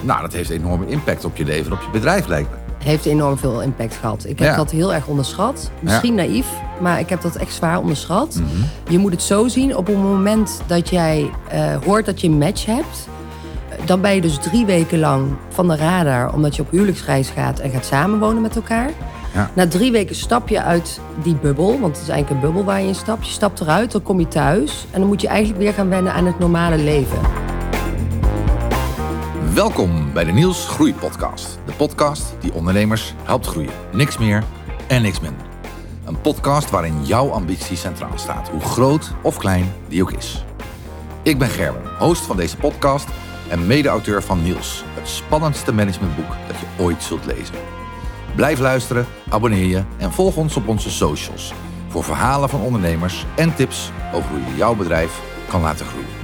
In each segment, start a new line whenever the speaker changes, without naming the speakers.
Nou, dat heeft enorme impact op je leven en op je bedrijf, lijkt me.
Heeft enorm veel impact gehad. Ik heb
Ja.
dat heel erg onderschat. Misschien naïef, maar ik heb dat echt zwaar onderschat. Je moet het zo zien, op het moment dat jij eh, hoort dat je een match hebt... eh, dan ben je dus drie weken lang van de radar... omdat je op huwelijksreis gaat en gaat samenwonen met elkaar.
Ja.
Na drie weken stap je uit die bubbel, want het is eigenlijk een bubbel waar je in stapt. Je stapt eruit, dan kom je thuis... en dan moet je eigenlijk weer gaan wennen aan het normale leven.
Welkom bij de Niels Groei Podcast. De podcast die ondernemers helpt groeien. Niks meer en niks minder. Een podcast waarin jouw ambitie centraal staat, hoe groot of klein die ook is. Ik ben Gerben, host van deze podcast en mede-auteur van Niels, het spannendste managementboek dat je ooit zult lezen. Blijf luisteren, abonneer je en volg ons op onze socials voor verhalen van ondernemers en tips over hoe je jouw bedrijf kan laten groeien.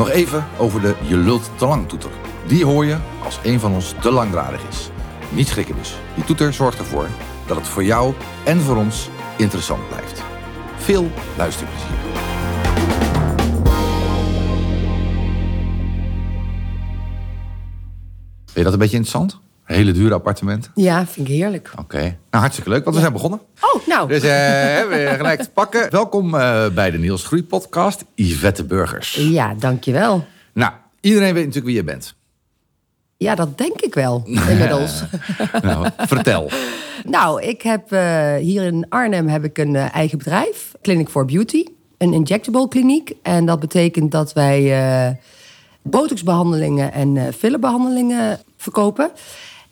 Nog even over de Je lult te lang toeter. Die hoor je als een van ons te langdradig is. Niet schrikken dus. Die toeter zorgt ervoor dat het voor jou en voor ons interessant blijft. Veel luisterplezier. Vind je dat een beetje interessant? Hele dure appartementen?
Ja, vind ik heerlijk.
Oké. Nou, hartstikke leuk, want we zijn begonnen.
Oh, nou.
Dus eh, hebben we gelijk te pakken. Welkom eh, bij de Niels Groei Podcast, Yvette Burgers.
Ja, dankjewel.
Nou, iedereen weet natuurlijk wie je bent.
Ja, dat denk ik wel, inmiddels.
Nou, vertel.
nou, ik heb eh, hier in Arnhem heb ik een eigen bedrijf, Clinic for Beauty. Een injectable kliniek. En dat betekent dat wij eh botoxbehandelingen en eh fillerbehandelingen verkopen.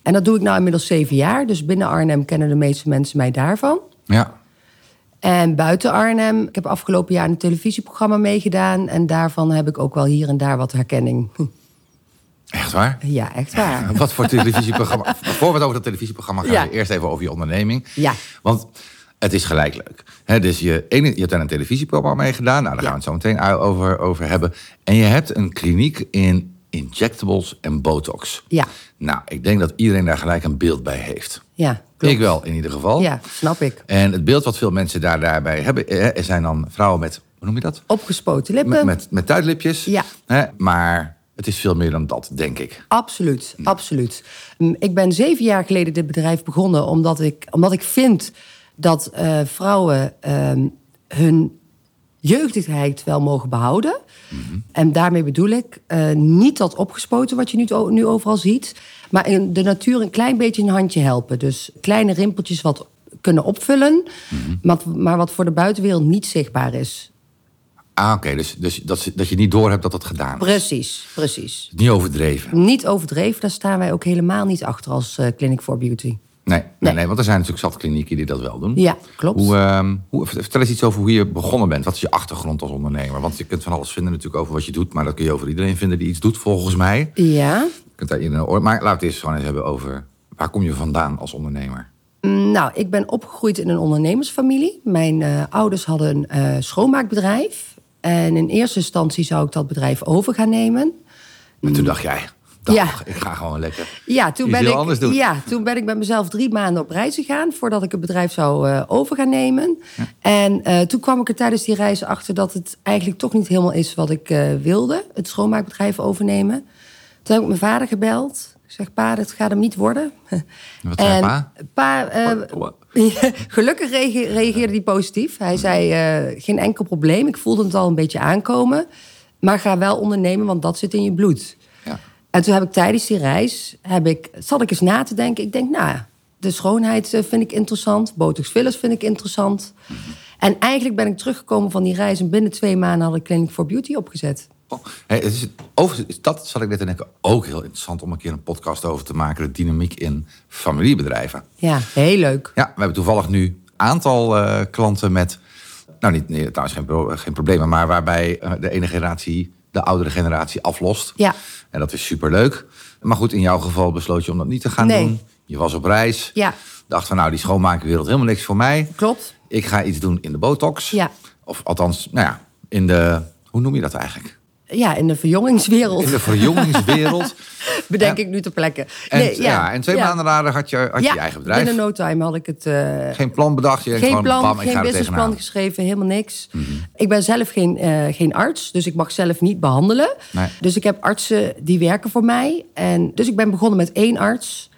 En dat doe ik nou inmiddels zeven jaar. Dus binnen Arnhem kennen de meeste mensen mij daarvan.
Ja.
En buiten Arnhem, ik heb afgelopen jaar een televisieprogramma meegedaan. En daarvan heb ik ook wel hier en daar wat herkenning.
Echt waar?
Ja, echt waar.
Wat voor televisieprogramma? Voor we het over dat televisieprogramma gaan,
Ja.
we eerst even over je onderneming.
Ja.
Want het is gelijk leuk. Hè, dus je, ene- je hebt daar een televisieprogramma mee gedaan. Nou, daar gaan we het zo meteen over, over hebben. En je hebt een kliniek in injectables en botox.
Ja,
Nou, ik denk dat iedereen daar gelijk een beeld bij heeft.
ja. klopt.
Ik wel, in ieder geval.
Ja, snap ik.
En het beeld wat veel mensen daar, daarbij hebben... eh, er zijn dan vrouwen met, hoe noem je dat?
Opgespoten lippen.
Met, met, met tuitlipjes.
Ja.
Hè, maar het is veel meer dan dat, denk ik.
Absoluut, absoluut. Mm, Ik ben zeven jaar geleden dit bedrijf begonnen omdat ik, omdat ik vind dat eh, vrouwen ehm, hun jeugdigheid wel mogen behouden. En daarmee bedoel ik eh, niet dat opgespoten wat je nu, nu overal ziet, maar in de natuur een klein beetje een handje helpen. Dus kleine rimpeltjes wat kunnen opvullen, maar, maar wat voor de buitenwereld niet zichtbaar is.
Ah, oké. dus dus dat, dat je niet door hebt dat het gedaan is.
Precies, precies.
Niet overdreven.
Niet overdreven, daar staan wij ook helemaal niet achter als eh, Clinic for Beauty.
Nee, nee,
Nee.
nee, want er zijn natuurlijk zat klinieken die dat wel doen.
Ja, klopt.
Hoe, ehm, hoe, vertel eens iets over hoe je begonnen bent. Wat is je achtergrond als ondernemer? Want je kunt van alles vinden natuurlijk over wat je doet. Maar dat kun je over iedereen vinden die iets doet, volgens mij.
Ja,
Je kunt daar. Maar laten we het eerst gewoon eens hebben over... waar kom je vandaan als ondernemer?
Mm, nou, ik ben opgegroeid in een ondernemersfamilie. Mijn eh, ouders hadden een eh, schoonmaakbedrijf. En in eerste instantie zou ik dat bedrijf over gaan nemen.
En toen dacht jij... Dag,
Ja.
ik ga gewoon lekker
Ja toen, ben ik,
anders doen.
ja, toen ben ik met mezelf drie maanden op reis gegaan... voordat ik het bedrijf zou eh, over gaan nemen. En eh, toen kwam ik er tijdens die reis achter... dat het eigenlijk toch niet helemaal is wat ik eh, wilde. Het schoonmaakbedrijf overnemen. Toen heb ik mijn vader gebeld. Ik zeg, pa, dat gaat hem niet worden.
Wat zei pa?
Pa, Gelukkig reage- reageerde hij positief. Hij zei, eh, geen enkel probleem. Ik voelde het al een beetje aankomen. Maar ga wel ondernemen, want dat zit in je bloed.
Ja.
En toen heb ik tijdens die reis, heb ik, zat ik eens na te denken. Ik denk, nou, de schoonheid eh, vind ik interessant. Botox fillers vind ik interessant. En eigenlijk ben ik teruggekomen van die reis... en binnen twee maanden had ik Clinic for Beauty opgezet.
Oh, hey, het is, is dat zat ik net denken ook heel interessant om een keer een podcast over te maken. De dynamiek in familiebedrijven.
Ja, heel leuk.
Ja, we hebben toevallig nu een aantal eh, klanten met. Nou, niet, nee, trouwens geen, pro- geen problemen, maar waarbij eh, de ene generatie de oudere generatie aflost.
Ja.
En dat is superleuk. Maar goed, in jouw geval besloot je om dat niet te gaan
Nee.
doen. Je was op reis.
Ja.
Dacht van, nou, die schoonmakenwereld helemaal niks voor mij.
Klopt.
Ik ga iets doen in de botox.
Ja.
Of althans, nou ja, in de. Hoe noem je dat eigenlijk?
Ja, in de verjongingswereld.
In de verjongingswereld.
Bedenk ik nu ter plekke.
En,
Nee,
ja, en twee
ja.
maanden later had je, had je eigen bedrijf.
binnen no time had ik het... eh,
Geen plan bedacht. Je
geen plan,
bam,
geen businessplan geschreven, helemaal niks. Ik ben zelf geen, eh, geen arts, dus ik mag zelf niet behandelen.
Nee.
Dus ik heb artsen die werken voor mij. En, dus ik ben begonnen met één arts.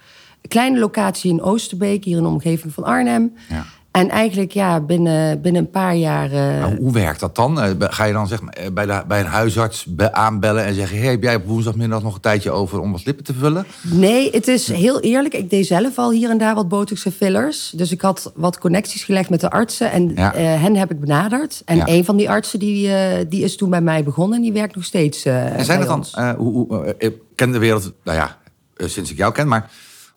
Een kleine locatie in Oosterbeek, hier in de omgeving van Arnhem.
Ja.
En eigenlijk ja, binnen, binnen een paar jaar... eh,
Nou, hoe werkt dat dan? Eh, Ga je dan zeg maar, eh, bij, de, bij een huisarts be- aanbellen en zeggen... Hey, heb jij op woensdagmiddag nog een tijdje over om wat lippen te vullen?
Nee, het is heel eerlijk. Ik deed zelf al hier en daar wat botox en fillers. Dus ik had wat connecties gelegd met de artsen. En
Ja.
hen heb ik benaderd. En
Ja.
een van die artsen die, die is toen bij mij begonnen. En die werkt nog steeds
En zijn het dan... hoe, hoe, ik ken de wereld, nou ja, sinds ik jou ken, maar...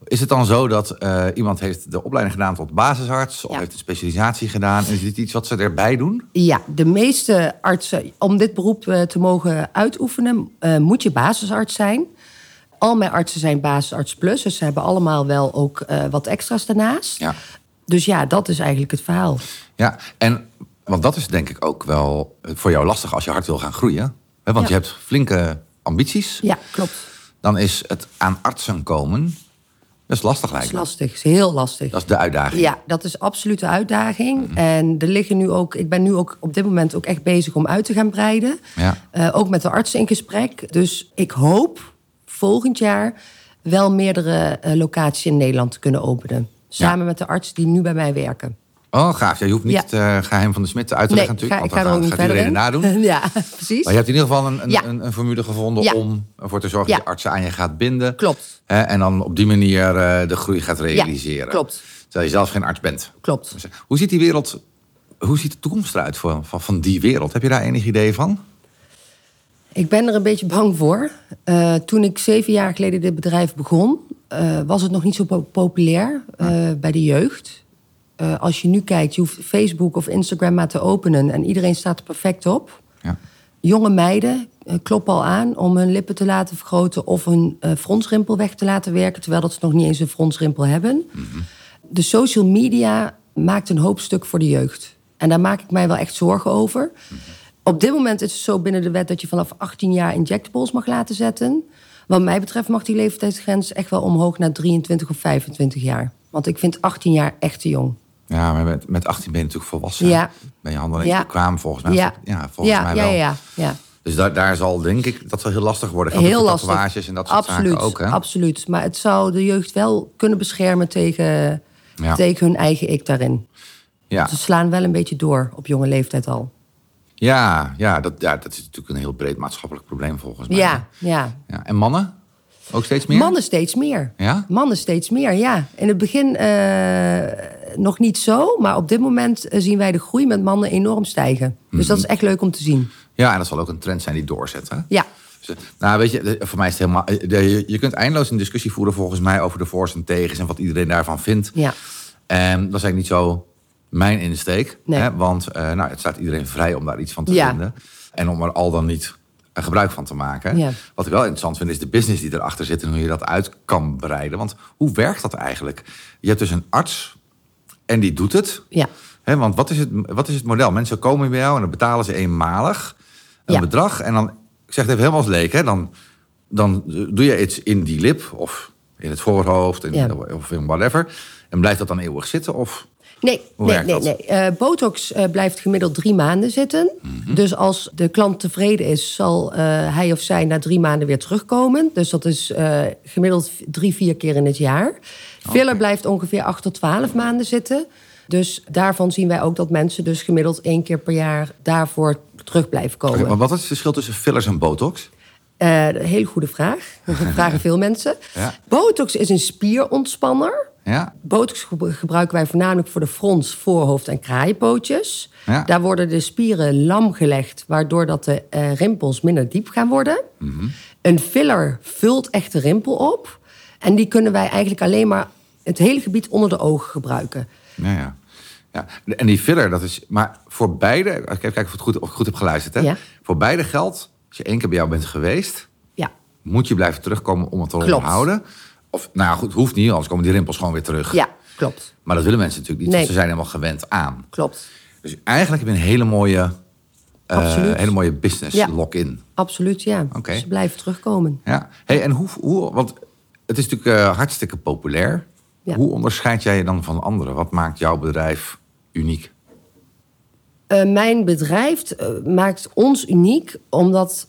Is het dan zo dat eh, iemand heeft de opleiding gedaan tot basisarts... of
Ja.
heeft een specialisatie gedaan? En is dit iets wat ze erbij doen?
Ja, de meeste artsen, om dit beroep eh, te mogen uitoefenen, eh, moet je basisarts zijn. Al mijn artsen zijn basisarts plus, dus ze hebben allemaal wel ook wat extra's daarnaast.
Ja.
Dus ja, dat is eigenlijk het verhaal.
Ja, en want dat is denk ik ook wel voor jou lastig als je hard wil gaan groeien. Hè? Want
Ja.
je hebt flinke ambities.
Ja, klopt.
Dan is het aan artsen komen, dat is lastig
Dat
lijkt
is
me.
lastig, is heel lastig.
Dat is de uitdaging.
Ja, dat is absoluut de uitdaging.
Mhm.
En er liggen nu ook, ik ben nu ook op dit moment ook echt bezig om uit te gaan breiden.
Ja.
Eh, ook met de artsen in gesprek. Dus ik hoop volgend jaar wel meerdere eh, locaties in Nederland te kunnen openen. Samen met de artsen die nu bij mij werken.
Oh, gaaf. Ja, je hoeft niet het eh, geheim van de smid uit te leggen
ga,
natuurlijk.
ga
want dan
verder
gaat
in.
iedereen nadoen.
ja, precies.
Maar je hebt in ieder geval een, een,
Ja.
een, een formule gevonden
Ja.
om ervoor te zorgen dat je artsen aan je gaat binden.
Klopt.
Hè, en dan op die manier eh, de groei gaat realiseren.
klopt.
Terwijl je zelf geen arts bent.
Klopt.
Dus, eh, Hoe ziet die wereld, hoe ziet de toekomst eruit voor, van, van die wereld? Heb je daar enig idee van?
Ik ben er een beetje bang voor. Toen ik zeven jaar geleden dit bedrijf begon, was het nog niet zo po- populair bij de jeugd. Eh, als je nu kijkt, je hoeft Facebook of Instagram maar te openen en iedereen staat er perfect op.
Ja.
Jonge meiden eh, kloppen al aan om hun lippen te laten vergroten of hun eh, fronsrimpel weg te laten werken, terwijl dat ze nog niet eens een fronsrimpel hebben. De social media maakt een hoop stuk voor de jeugd. En daar maak ik mij wel echt zorgen over. Op dit moment is het zo binnen de wet dat je vanaf 18 jaar injectables mag laten zetten. Wat mij betreft mag die leeftijdsgrens echt wel omhoog naar 23 of 25 jaar. Want ik vind 18 jaar echt te jong.
Ja, maar met, met 18 ben je natuurlijk volwassen.
Ja.
Ben je handel
Ja.
kwaam volgens mij.
Ja,
ja volgens
ja,
mij wel.
ja, ja, ja.
Dus daar, daar zal denk ik dat zal heel lastig worden. Ook
Heel lastig.
tatoeages en dat soort
absoluut,
zaken ook. Hè?
absoluut. Maar het zou de jeugd wel kunnen beschermen tegen,
Ja.
tegen hun eigen ik daarin.
Ja.
Ze slaan wel een beetje door op jonge leeftijd al.
Ja, ja, dat, ja, dat is natuurlijk een heel breed maatschappelijk probleem volgens mij.
Ja, ja.
Ja, En mannen? Ook steeds meer?
Mannen steeds meer.
Ja?
Mannen steeds meer, ja. In het begin eh, nog niet zo, maar op dit moment eh, zien wij de groei met mannen enorm stijgen. Dus dat is echt leuk om te zien.
Ja, en dat zal ook een trend zijn die doorzet. Hè?
Ja,
Dus, eh, nou, weet je, voor mij is het helemaal. eh, Je, je kunt eindeloos een discussie voeren volgens mij over de voor's en tegens en wat iedereen daarvan vindt.
ja,
En dat is eigenlijk niet zo mijn insteek.
Nee.
Hè? Want nou, het staat iedereen vrij om daar iets van te
Ja.
vinden. En om er al dan niet gebruik van te maken.
Ja.
Wat ik wel interessant vind, is de business die erachter zit en hoe je dat uit kan breiden. Want hoe werkt dat eigenlijk? Je hebt dus een arts en die doet het.
ja.
Want wat is, het, wat is het model? Mensen komen bij jou en dan betalen ze eenmalig een
Ja.
bedrag. En dan, ik zeg het even helemaal als leek, hè, dan, dan doe je iets in die lip of in het voorhoofd in,
Ja.
of in whatever. En blijft dat dan eeuwig zitten? Of
Nee, nee, nee, nee. Eh, Botox eh, blijft gemiddeld drie maanden zitten.
Mhm.
Dus als de klant tevreden is, zal eh, hij of zij na drie maanden weer terugkomen. Dus dat is gemiddeld drie, vier keer in het jaar. Filler blijft ongeveer acht tot twaalf maanden zitten. Dus daarvan zien wij ook dat mensen dus gemiddeld één keer per jaar daarvoor terug blijven komen.
Maar wat is het verschil tussen fillers en botox?
Eh, een hele goede vraag. Dat vragen veel mensen.
Ja.
Botox is een spierontspanner.
Ja?
Botox ge- gebruiken wij voornamelijk voor de frons, voorhoofd en kraaienpootjes.
Ja.
Daar worden de spieren lam gelegd, waardoor dat de eh, rimpels minder diep gaan worden.
Mhm.
Een filler vult echt de rimpel op. En die kunnen wij eigenlijk alleen maar het hele gebied onder de ogen gebruiken.
Ja, ja. ja. En die filler, dat is... Maar voor beide... Kijk, kijk of, het goed, of ik goed heb geluisterd. Hè?
Ja.
Voor beide geldt, als je één keer bij jou bent geweest...
Ja,
moet je blijven terugkomen om het te
Klopt.
onderhouden. Of, nou ja, goed, hoeft niet, anders komen die rimpels gewoon weer terug.
ja klopt.
Maar dat willen mensen natuurlijk niet,
Nee.
ze zijn helemaal gewend aan.
Klopt.
Dus eigenlijk heb je een hele mooie eh, hele mooie business
Ja.
lock-in.
Absoluut, ja.
Oké.
Ze blijven terugkomen.
Ja. Hey, en hoe, hoe, want het is natuurlijk eh, hartstikke populair.
Ja.
Hoe onderscheid jij je dan van anderen? Wat maakt jouw bedrijf uniek?
Eh, mijn bedrijf eh, maakt ons uniek omdat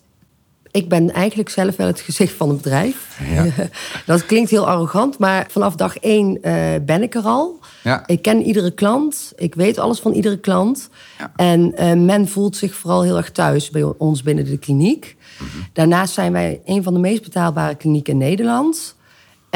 ik ben eigenlijk zelf wel het gezicht van het bedrijf.
Ja.
dat klinkt heel arrogant, maar vanaf dag één ben ik er al.
Ja.
Ik ken iedere klant, ik weet alles van iedere klant.
Ja.
En men voelt zich vooral heel erg thuis bij ons binnen de kliniek.
Mhm.
Daarnaast zijn wij een van de meest betaalbare klinieken in Nederland.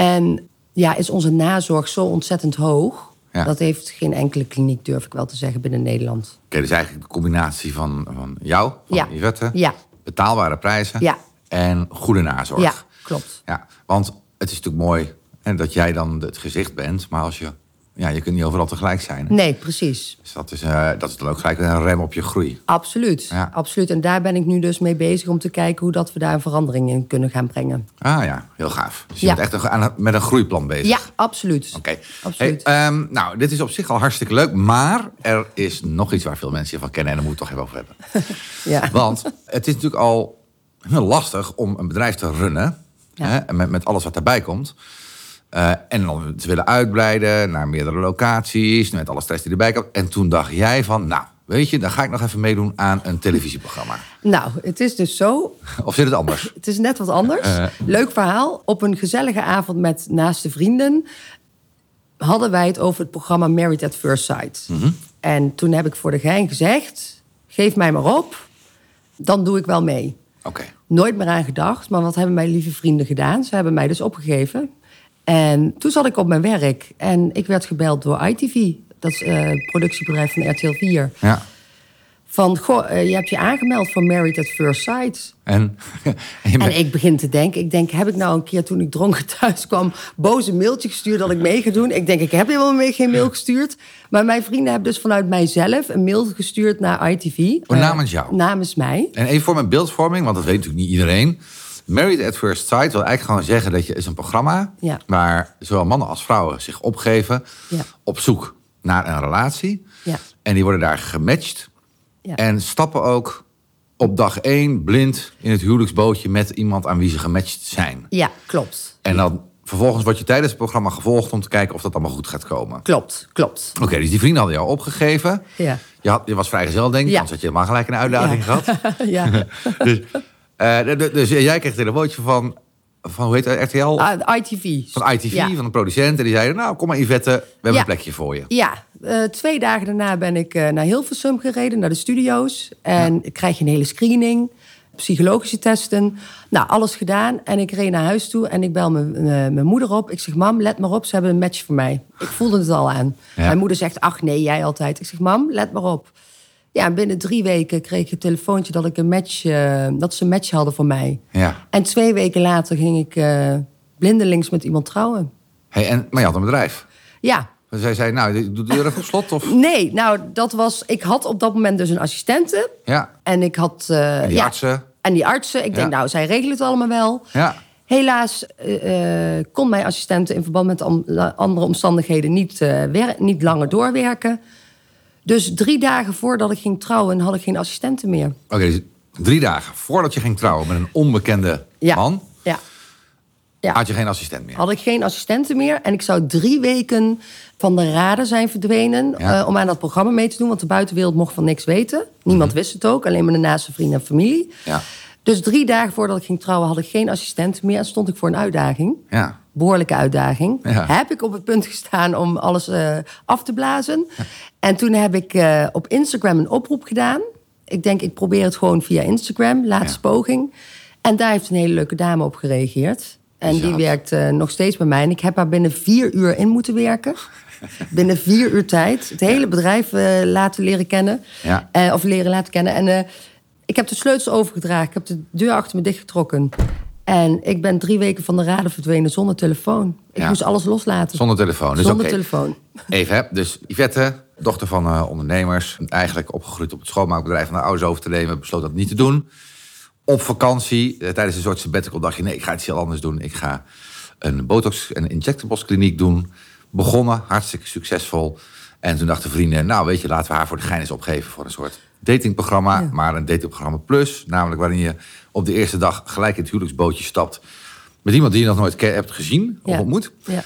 En ja, is onze nazorg zo ontzettend hoog.
Ja.
Dat heeft geen enkele kliniek, durf ik wel te zeggen, binnen Nederland.
Oké, dus eigenlijk de combinatie van, van jou, van
Ja.
Yvette,
Ja.
betaalbare prijzen
Ja.
en goede nazorg.
Ja, klopt.
Ja, want het is natuurlijk mooi hè, dat jij dan het gezicht bent, maar als je, ja, je kunt niet overal tegelijk zijn.
Nee, precies.
Dus dat is, eh, dat is dan ook gelijk een rem op je groei.
Absoluut.
Ja.
Absoluut. En daar ben ik nu dus mee bezig om te kijken hoe dat we daar een verandering in kunnen gaan brengen.
Ah ja, heel gaaf. Dus je
Ja.
bent echt een- met een groeiplan bezig.
Ja, absoluut.
Oké.
Absoluut.
Hey, ehm, nou, dit is op zich al hartstikke leuk, maar er is nog iets waar veel mensen je van kennen en daar moeten we het toch even over hebben.
ja.
Want het is natuurlijk al heel lastig om een bedrijf te runnen.
Ja.
Hè, met, met alles wat daarbij komt. Eh, en dan te willen uitbreiden naar meerdere locaties. Met alle stress die erbij komt. En toen dacht jij van, nou, weet je, dan ga ik nog even meedoen aan een televisieprogramma.
Nou, het is dus zo.
Of zit het anders?
Het is net wat anders.
Eh.
Leuk verhaal. Op een gezellige avond met naaste vrienden hadden wij het over het programma Married at First Sight.
Mhm.
En toen heb ik voor de gein gezegd: geef mij maar op, dan doe ik wel mee.
Oké.
Nooit meer aan gedacht, maar wat hebben mijn lieve vrienden gedaan? Ze hebben mij dus opgegeven. En toen zat ik op mijn werk en ik werd gebeld door ITV. Dat is eh, het productiebedrijf van RTL 4.
Ja.
Van, goh, eh, je hebt je aangemeld voor Married at First Sight.
En, en
ik begin te denken, ik denk, heb ik nou een keer toen ik dronken thuis kwam... een mailtje gestuurd dat ik mee ga doen? Ik denk, ik heb helemaal mee geen mail gestuurd. Maar mijn vrienden hebben dus vanuit mijzelf een mail gestuurd naar ITV.
Oh,
Eh,
namens jou?
namens mij.
En even voor mijn beeldvorming, want dat weet natuurlijk niet iedereen. Married at First Sight wil eigenlijk gewoon zeggen dat je is een programma
Ja.
waar zowel mannen als vrouwen zich opgeven
Ja.
op zoek naar een relatie.
Ja.
En die worden daar gematcht
Ja.
en stappen ook op dag één blind in het huwelijksbootje met iemand aan wie ze gematcht zijn.
Ja, klopt.
En dan vervolgens word je tijdens het programma gevolgd om te kijken of dat allemaal goed gaat komen.
Klopt, klopt.
Oké, dus die vrienden hadden jou opgegeven.
Ja.
Je, had, je was vrijgezel, denk ik.
Ja.
Anders had je helemaal gelijk een uitdaging
Ja.
gehad.
ja.
Dus, eh, dus jij kreeg een telefoontje van, van hoe heet het, RTL?
Ah, ITV.
van ITV,
Ja.
van de producent. En die zeiden, nou, kom maar Yvette, we hebben
Ja.
een plekje voor je.
Ja, eh, twee dagen daarna ben ik eh, naar Hilversum gereden, naar de studio's. En ik krijg een hele screening, psychologische testen. Nou, alles gedaan. En ik reed naar huis toe en ik bel mijn, eh, mijn moeder op. Ik zeg, mam, let maar op, ze hebben een match voor mij. Ik voelde het al aan. Mijn moeder zegt, ach nee, jij altijd. Ik zeg, mam, let maar op. Ja, en binnen drie weken kreeg ik een telefoontje dat, ik een match, eh, dat ze een match hadden voor mij.
Ja.
En twee weken later ging ik eh, blindelings met iemand trouwen.
Hey, en, maar je had een bedrijf.
Ja,
Dus zij zei, nou, doe de deur even op slot. Of...
Nee, nou, dat was. Ik had op dat moment dus een assistente.
Ja,
En ik had. eh,
en die
ja,
artsen.
En die artsen. Ik denk, nou, zij regelen het allemaal wel.
Ja.
Helaas kon mijn assistente in verband met andere omstandigheden niet, wer- niet langer doorwerken. Dus drie dagen voordat ik ging trouwen, had ik geen assistente meer.
Oké, dus drie dagen voordat je ging trouwen met een onbekende
Ja.
man...
Ja. Ja.
had je geen assistent meer.
Had ik geen assistente meer. En ik zou drie weken van de raden zijn verdwenen.
Ja.
eh, om aan dat programma mee te doen. Want de buitenwereld mocht van niks weten. Niemand wist het ook. Alleen mijn naaste vrienden en familie.
Mhm. Ja.
Dus drie dagen voordat ik ging trouwen had ik geen assistente meer. En stond ik voor een uitdaging.
Ja.
Behoorlijke uitdaging.
Ja.
Heb ik op het punt gestaan om alles eh, af te blazen. En toen heb ik eh, op Instagram een oproep gedaan. Ik denk, ik probeer het gewoon via Instagram. Laatste poging. En daar heeft een hele leuke dame op gereageerd. En die werkt eh, nog steeds bij mij. En ik heb haar binnen vier uur in moeten werken. binnen vier uur tijd. Het hele bedrijf laten leren kennen. Of leren laten kennen. En ik heb de sleutels overgedragen. Ik heb de deur achter me dichtgetrokken. En ik ben drie weken van de raden verdwenen zonder telefoon. Ik
Ja.
moest alles loslaten.
Zonder telefoon. Dus
Zonder telefoon.
Even, hè. dus Yvette, dochter van eh, ondernemers... eigenlijk opgegroeid op het schoonmaakbedrijf van haar ouders over te nemen... besloot dat niet te doen. Op vakantie, eh, tijdens een soort sabbatical, dacht je... nee, ik ga iets heel anders doen. Ik ga een botox- en injectables kliniek doen. Begonnen, hartstikke succesvol. En toen dachten vrienden, nou weet je, laten we haar voor de gein eens opgeven... voor een soort datingprogramma,
Ja.
maar een datingprogramma plus. Namelijk waarin je op de eerste dag gelijk in het huwelijksbootje stapt met iemand die je nog nooit hebt gezien of
Ja.
ontmoet.
Ja.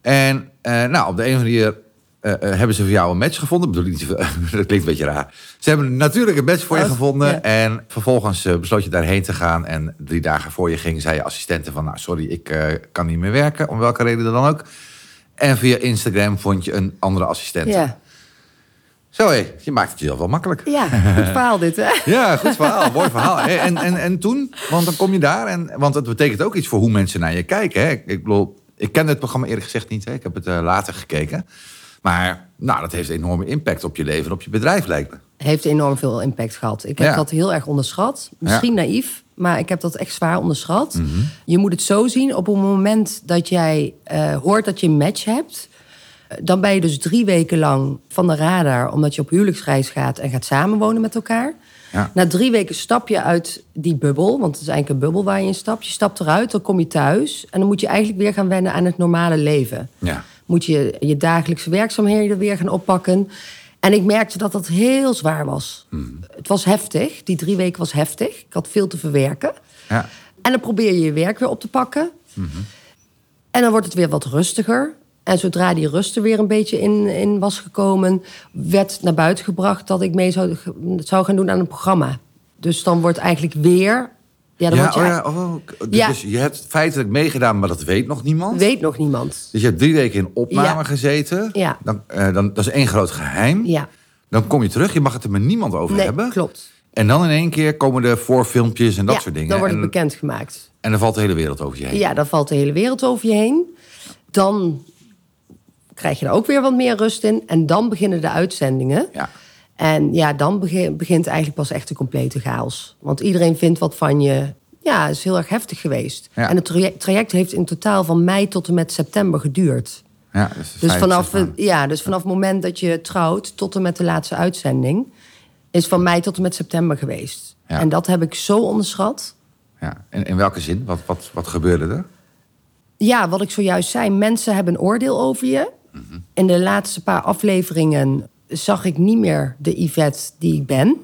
En eh, nou, op de een of andere manier eh, eh, hebben ze voor jou een match gevonden. Ik bedoel, niet, dat klinkt een beetje raar. Ze hebben natuurlijk een match voor je
Oh,
gevonden.
ja.
En vervolgens besloot je daarheen te gaan. En drie dagen voor je ging, zei je assistente van... nou, sorry, ik kan niet meer werken, om welke reden dan ook. En via Instagram vond je een andere assistent.
Ja.
Zo hé, je maakt het jezelf wel makkelijk.
ja, goed verhaal dit, hè?
Ja, goed verhaal, mooi verhaal. En, en, en toen, want dan kom je daar. En, want het betekent ook iets voor hoe mensen naar je kijken. Hè. Ik, ik bedoel, ik ken het programma eerlijk gezegd niet. Hè. Ik heb het eh, later gekeken. Maar nou, dat heeft enorme impact op je leven en op je bedrijf, lijkt me.
Heeft enorm veel impact gehad. Ik heb
Ja.
dat heel erg onderschat. Misschien naïef, maar ik heb dat echt zwaar onderschat. Je moet het zo zien, op het moment dat jij eh, hoort dat je een match hebt... dan ben je dus drie weken lang van de radar... omdat je op huwelijksreis gaat en gaat samenwonen met elkaar.
Ja.
Na drie weken stap je uit die bubbel, want het is eigenlijk een bubbel waar je in stapt. Je stapt eruit, dan kom je thuis... en dan moet je eigenlijk weer gaan wennen aan het normale leven
Ja.
moet je je dagelijkse werkzaamheden weer gaan oppakken. En ik merkte dat dat heel zwaar was. Het was heftig. Die drie weken was heftig. Ik had veel te verwerken.
Ja.
En dan probeer je je werk weer op te pakken. En dan wordt het weer wat rustiger. En zodra die rust er weer een beetje in, in was gekomen... werd naar buiten gebracht dat ik mee zou, zou gaan doen aan een programma. Dus dan wordt eigenlijk weer... Ja, dan
Ja,
word je,
oh ja, oh, dus,
Ja.
dus je hebt feitelijk meegedaan, maar dat weet nog niemand.
weet nog niemand.
Dus je hebt drie weken in opname
Ja.
gezeten.
Ja.
Dan, eh, dan, dat is één groot geheim.
Ja,
Dan kom je terug, je mag het er met niemand over
nee,
hebben.
klopt.
En dan in één keer komen er voorfilmpjes en dat
ja,
soort dingen.
dan wordt het
en,
bekendgemaakt.
en dan valt de hele wereld over je heen.
Ja, dan valt de hele wereld over je heen. Dan krijg je er ook weer wat meer rust in. En dan beginnen de uitzendingen.
Ja.
En ja, dan begin- begint eigenlijk pas echt de complete chaos. Want iedereen vindt wat van je. Ja, is heel erg heftig geweest.
Ja.
En het traject, traject heeft in totaal van mei tot en met september geduurd.
Ja, dus
Dus vanaf, ja, dus vanaf het moment dat je trouwt tot en met de laatste uitzending... is van mei tot en met september geweest.
Ja.
En dat heb ik zo onderschat.
Ja. En in welke zin? Wat, wat, wat gebeurde er?
Ja, wat ik zojuist zei, mensen hebben een oordeel over je. In de laatste paar afleveringen zag ik niet meer de Yvette die ik ben.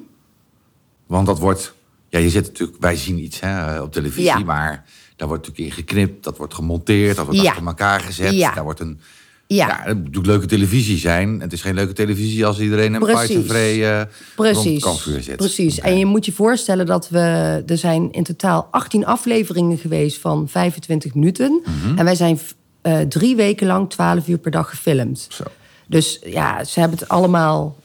Want dat wordt... Ja, je zit natuurlijk... Wij zien iets hè, op televisie,
Ja.
maar daar wordt natuurlijk in geknipt. Dat wordt gemonteerd, dat wordt
Ja.
achter elkaar gezet.
Ja.
Daar wordt een...
Ja,
Ja, het moet leuke televisie zijn. Het is geen leuke televisie als iedereen een
Precies.
Python vrij eh,
precies.
kampvuur zit.
Precies. En je moet je voorstellen dat we... Er zijn in totaal 18 afleveringen geweest van 25 minuten.
Mhm.
En wij zijn eh, drie weken lang 12 uur per dag gefilmd.
Zo.
Dus ja, ze hebben het allemaal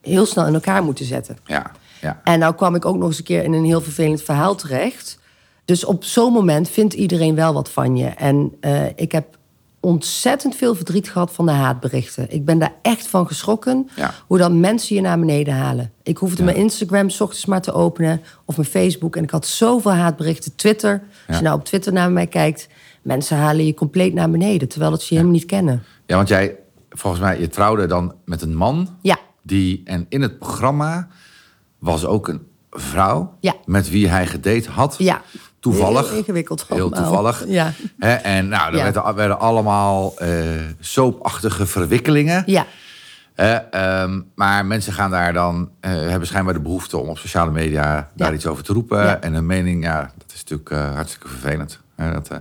heel snel in elkaar moeten zetten.
Ja, ja.
En nou kwam ik ook nog eens een keer in een heel vervelend verhaal terecht. Dus op zo'n moment vindt iedereen wel wat van je. En eh, ik heb ontzettend veel verdriet gehad van de haatberichten. Ik ben daar echt van geschrokken.
Ja.
Hoe dan mensen je naar beneden halen. Ik hoefde mijn Instagram 's ochtends maar te openen. Of mijn Facebook. En ik had zoveel haatberichten. Twitter. Als je nou op Twitter naar mij kijkt. Mensen halen je compleet naar beneden. Terwijl ze helemaal niet kennen.
Ja, want jij, volgens mij, je trouwde dan met een man.
Ja.
Die, en in het programma was ook een vrouw.
Ja.
Met wie hij gedate had.
Ja.
Toevallig.
Heel ingewikkeld
Heel toevallig.
Ja.
En nou, er
Ja.
werden, werden allemaal eh soapachtige verwikkelingen.
Ja.
Ehm, maar mensen gaan daar dan, eh, hebben schijnbaar de behoefte om op sociale media daar
Ja.
iets over te roepen.
Ja.
En hun mening, ja, dat is natuurlijk eh, hartstikke vervelend. Hè, dat, eh,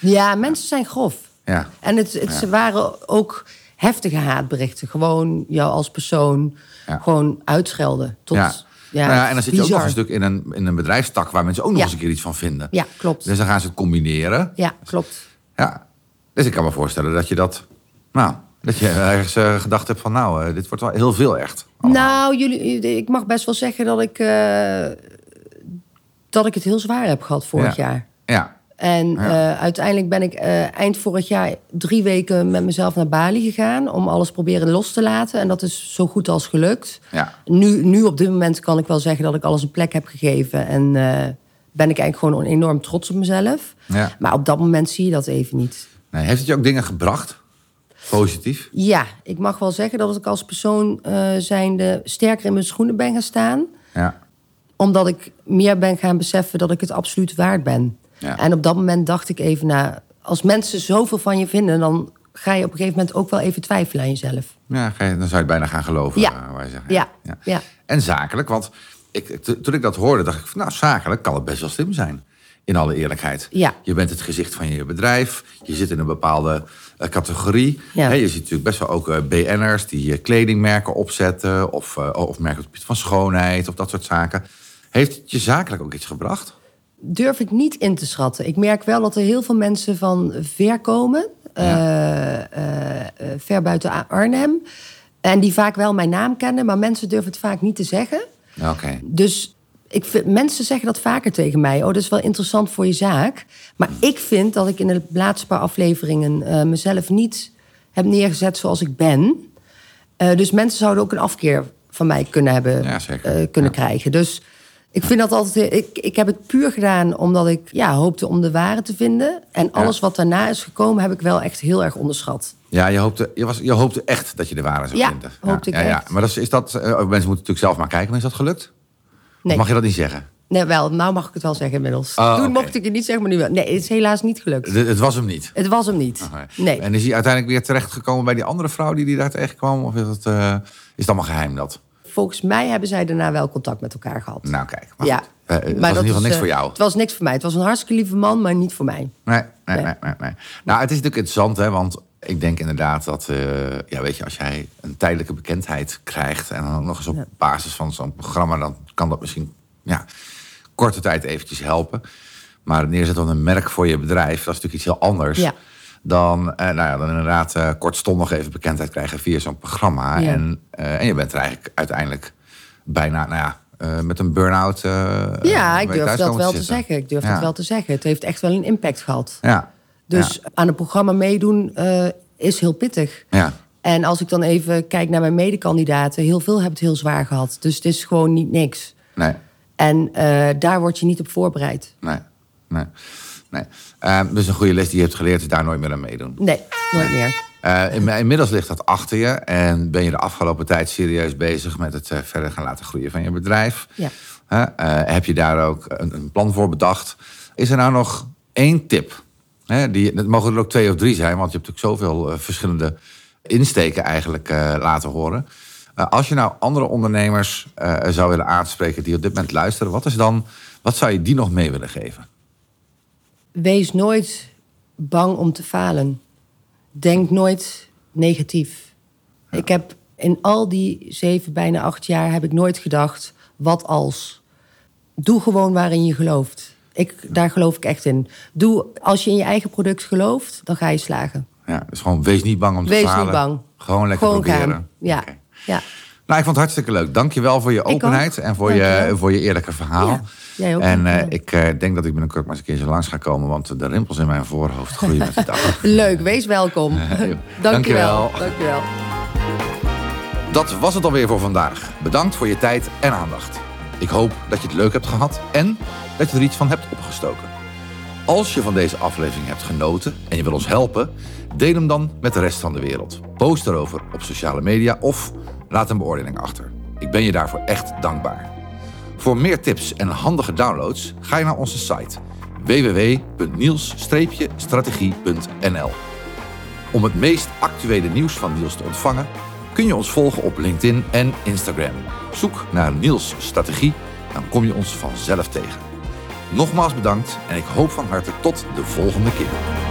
Ja, mensen zijn grof.
ja.
En het, het ze waren ook heftige haatberichten. Gewoon jou als persoon gewoon uitschelden. Tot,
ja. Nou ja, en dan zit je ook nog een stuk in een, in een bedrijfstak waar mensen ook nog
Ja.
eens een keer iets van vinden.
Ja, klopt.
Dus dan gaan ze het combineren.
Ja, klopt.
Ja. Dus ik kan me voorstellen dat je dat, nou, dat je ergens eh, gedacht hebt van, nou, eh, dit wordt wel heel veel echt. allemaal.
Nou, jullie, ik mag best wel zeggen dat ik, eh, dat ik het heel zwaar heb gehad vorig
Ja.
jaar.
Ja,
En
Ja.
eh, uiteindelijk ben ik eh, eind vorig jaar drie weken met mezelf naar Bali gegaan... om alles proberen los te laten. En dat is zo goed als gelukt.
ja.
Nu, nu op dit moment kan ik wel zeggen dat ik alles een plek heb gegeven. En eh, ben ik eigenlijk gewoon enorm trots op mezelf.
ja.
Maar op dat moment zie je dat even niet.
Nee, heeft het je ook dingen gebracht? Positief?
Ja, ik mag wel zeggen dat ik als persoon zijnde sterker in mijn schoenen ben gaan staan.
Ja.
Omdat ik meer ben gaan beseffen dat ik het absoluut waard ben.
Ja.
En op dat moment dacht ik even, nou, als mensen zoveel van je vinden... dan ga je op een gegeven moment ook wel even twijfelen aan jezelf.
Ja, dan zou je het bijna gaan geloven.
Ja.
eh, waar je zegt.
Ja, ja.
en zakelijk. Want ik, toen ik dat hoorde, dacht ik van nou, zakelijk kan het best wel slim zijn. In alle eerlijkheid.
Ja.
Je bent het gezicht van je bedrijf. Je zit in een bepaalde uh, categorie.
Ja.
je ziet natuurlijk best wel ook uh, BN'ers die kledingmerken opzetten. Of, of merken op het gebied van schoonheid of dat soort zaken. Heeft het je zakelijk ook iets gebracht?
Durf ik niet in te schatten. Ik merk wel dat er heel veel mensen van ver komen. Ja. ver buiten Arnhem. En die vaak wel mijn naam kennen, maar mensen durven het vaak niet te zeggen.
Oké.
Dus ik vind, mensen zeggen dat vaker tegen mij. Oh, dat is wel interessant voor je zaak. Maar ik vind dat ik in de laatste paar afleveringen uh, mezelf niet heb neergezet zoals ik ben. Dus mensen zouden ook een afkeer van mij kunnen hebben,
ja,
kunnen
ja.
krijgen. Dus ik vind dat altijd. Ik, ik heb het puur gedaan omdat ik ja, hoopte om de ware te vinden. En alles wat daarna is gekomen, heb ik wel echt heel erg onderschat.
Ja, je hoopte, je, was, je hoopte echt dat je de ware zou
ja,
vinden.
Hoopte
ja,
ik
ja,
echt.
ja. Maar dat is, is dat, uh, mensen moeten natuurlijk zelf maar kijken. Maar is dat gelukt?
Nee.
Of mag je dat niet zeggen?
Nee, wel. Nou mag ik het wel zeggen inmiddels.
Oh,
Toen
okay.
mocht ik het niet zeggen, maar nu wel. Nee, het is helaas niet gelukt.
Het, het was hem niet?
Het was hem niet.
Okay.
Nee.
En is hij uiteindelijk weer terechtgekomen bij die andere vrouw die, die daar terecht kwam? Of is het, uh, is het allemaal geheim dat?
Volgens mij hebben zij daarna wel contact met elkaar gehad.
Nou, kijk. Maar
ja.
Uh, het
maar
was in ieder geval niks
is,
voor jou.
Het was niks voor mij. Het was een hartstikke lieve man, maar niet voor mij.
Nee, nee, nee. nee, nee. Nou, het is natuurlijk interessant, hè, want ik denk inderdaad dat, uh, ja, weet je, als jij een tijdelijke bekendheid krijgt en dan nog eens op ja. basis van zo'n programma, dan kan dat misschien, ja, korte tijd eventjes helpen. Maar neerzetten van een merk voor je bedrijf, dat is natuurlijk iets heel anders.
Ja.
Dan, uh, nou ja, dan inderdaad uh, kortstondig even bekendheid krijgen via zo'n programma.
Ja.
En, uh, en je bent er eigenlijk uiteindelijk bijna, nou ja, uh, met een burn-out. Uh,
ja, ik durf dat wel te, zeggen. Ik durf
ja.
dat wel te zeggen. Het heeft echt wel een impact gehad.
Ja.
Dus aan een programma meedoen is heel pittig.
Ja.
En als ik dan even kijk naar mijn medekandidaten, heel veel hebben het heel zwaar gehad. Dus het is gewoon niet niks.
Nee.
En daar word je niet op voorbereid.
Nee, nee. Nee. Uh, dus een goede les die je hebt geleerd is daar nooit meer aan meedoen.
Nee, nooit meer.
Uh, in, inmiddels ligt dat achter je en ben je de afgelopen tijd serieus bezig met het uh, verder gaan laten groeien van je bedrijf.
Ja.
Uh, heb je daar ook een, een, plan voor bedacht? Is er nou nog één tip? Hè, die, het mogen er ook twee of drie zijn, want je hebt natuurlijk zoveel verschillende insteken eigenlijk laten horen. Als je nou andere ondernemers zou willen aanspreken die op dit moment luisteren, wat is dan, wat zou je die nog mee willen geven?
Wees nooit bang om te falen. Denk nooit negatief. Ja. Ik heb in al die zeven, bijna acht jaar heb ik nooit gedacht, wat als? Doe gewoon waarin je gelooft. Ik, daar geloof ik echt in. Doe, als je in je eigen product gelooft, dan ga je slagen.
Ja, dus gewoon wees niet bang om te
wees
falen.
Wees niet bang.
Gewoon lekker
gewoon
proberen.
Gaan. Ja. Okay. ja.
Nou, ik vond het hartstikke leuk. Dank je wel voor je openheid en voor je, voor je eerlijke verhaal.
Ja, jij ook.
En uh, ik uh, denk dat ik binnenkort maar eens een keertje langs ga komen, want de rimpels in mijn voorhoofd groeien met de dag.
Leuk, wees welkom. Dank je wel. Dank je wel.
Dat was het alweer voor vandaag. Bedankt voor je tijd en aandacht. Ik hoop dat je het leuk hebt gehad en dat je er iets van hebt opgestoken. Als je van deze aflevering hebt genoten en je wil ons helpen, deel hem dan met de rest van de wereld. Post erover op sociale media of laat een beoordeling achter. Ik ben je daarvoor echt dankbaar. Voor meer tips en handige downloads ga je naar onze site www.niels-strategie.nl. Om het meest actuele nieuws van Niels te ontvangen, kun je ons volgen op LinkedIn en Instagram. Zoek naar Niels Strategie, dan kom je ons vanzelf tegen. Nogmaals bedankt en ik hoop van harte tot de volgende keer.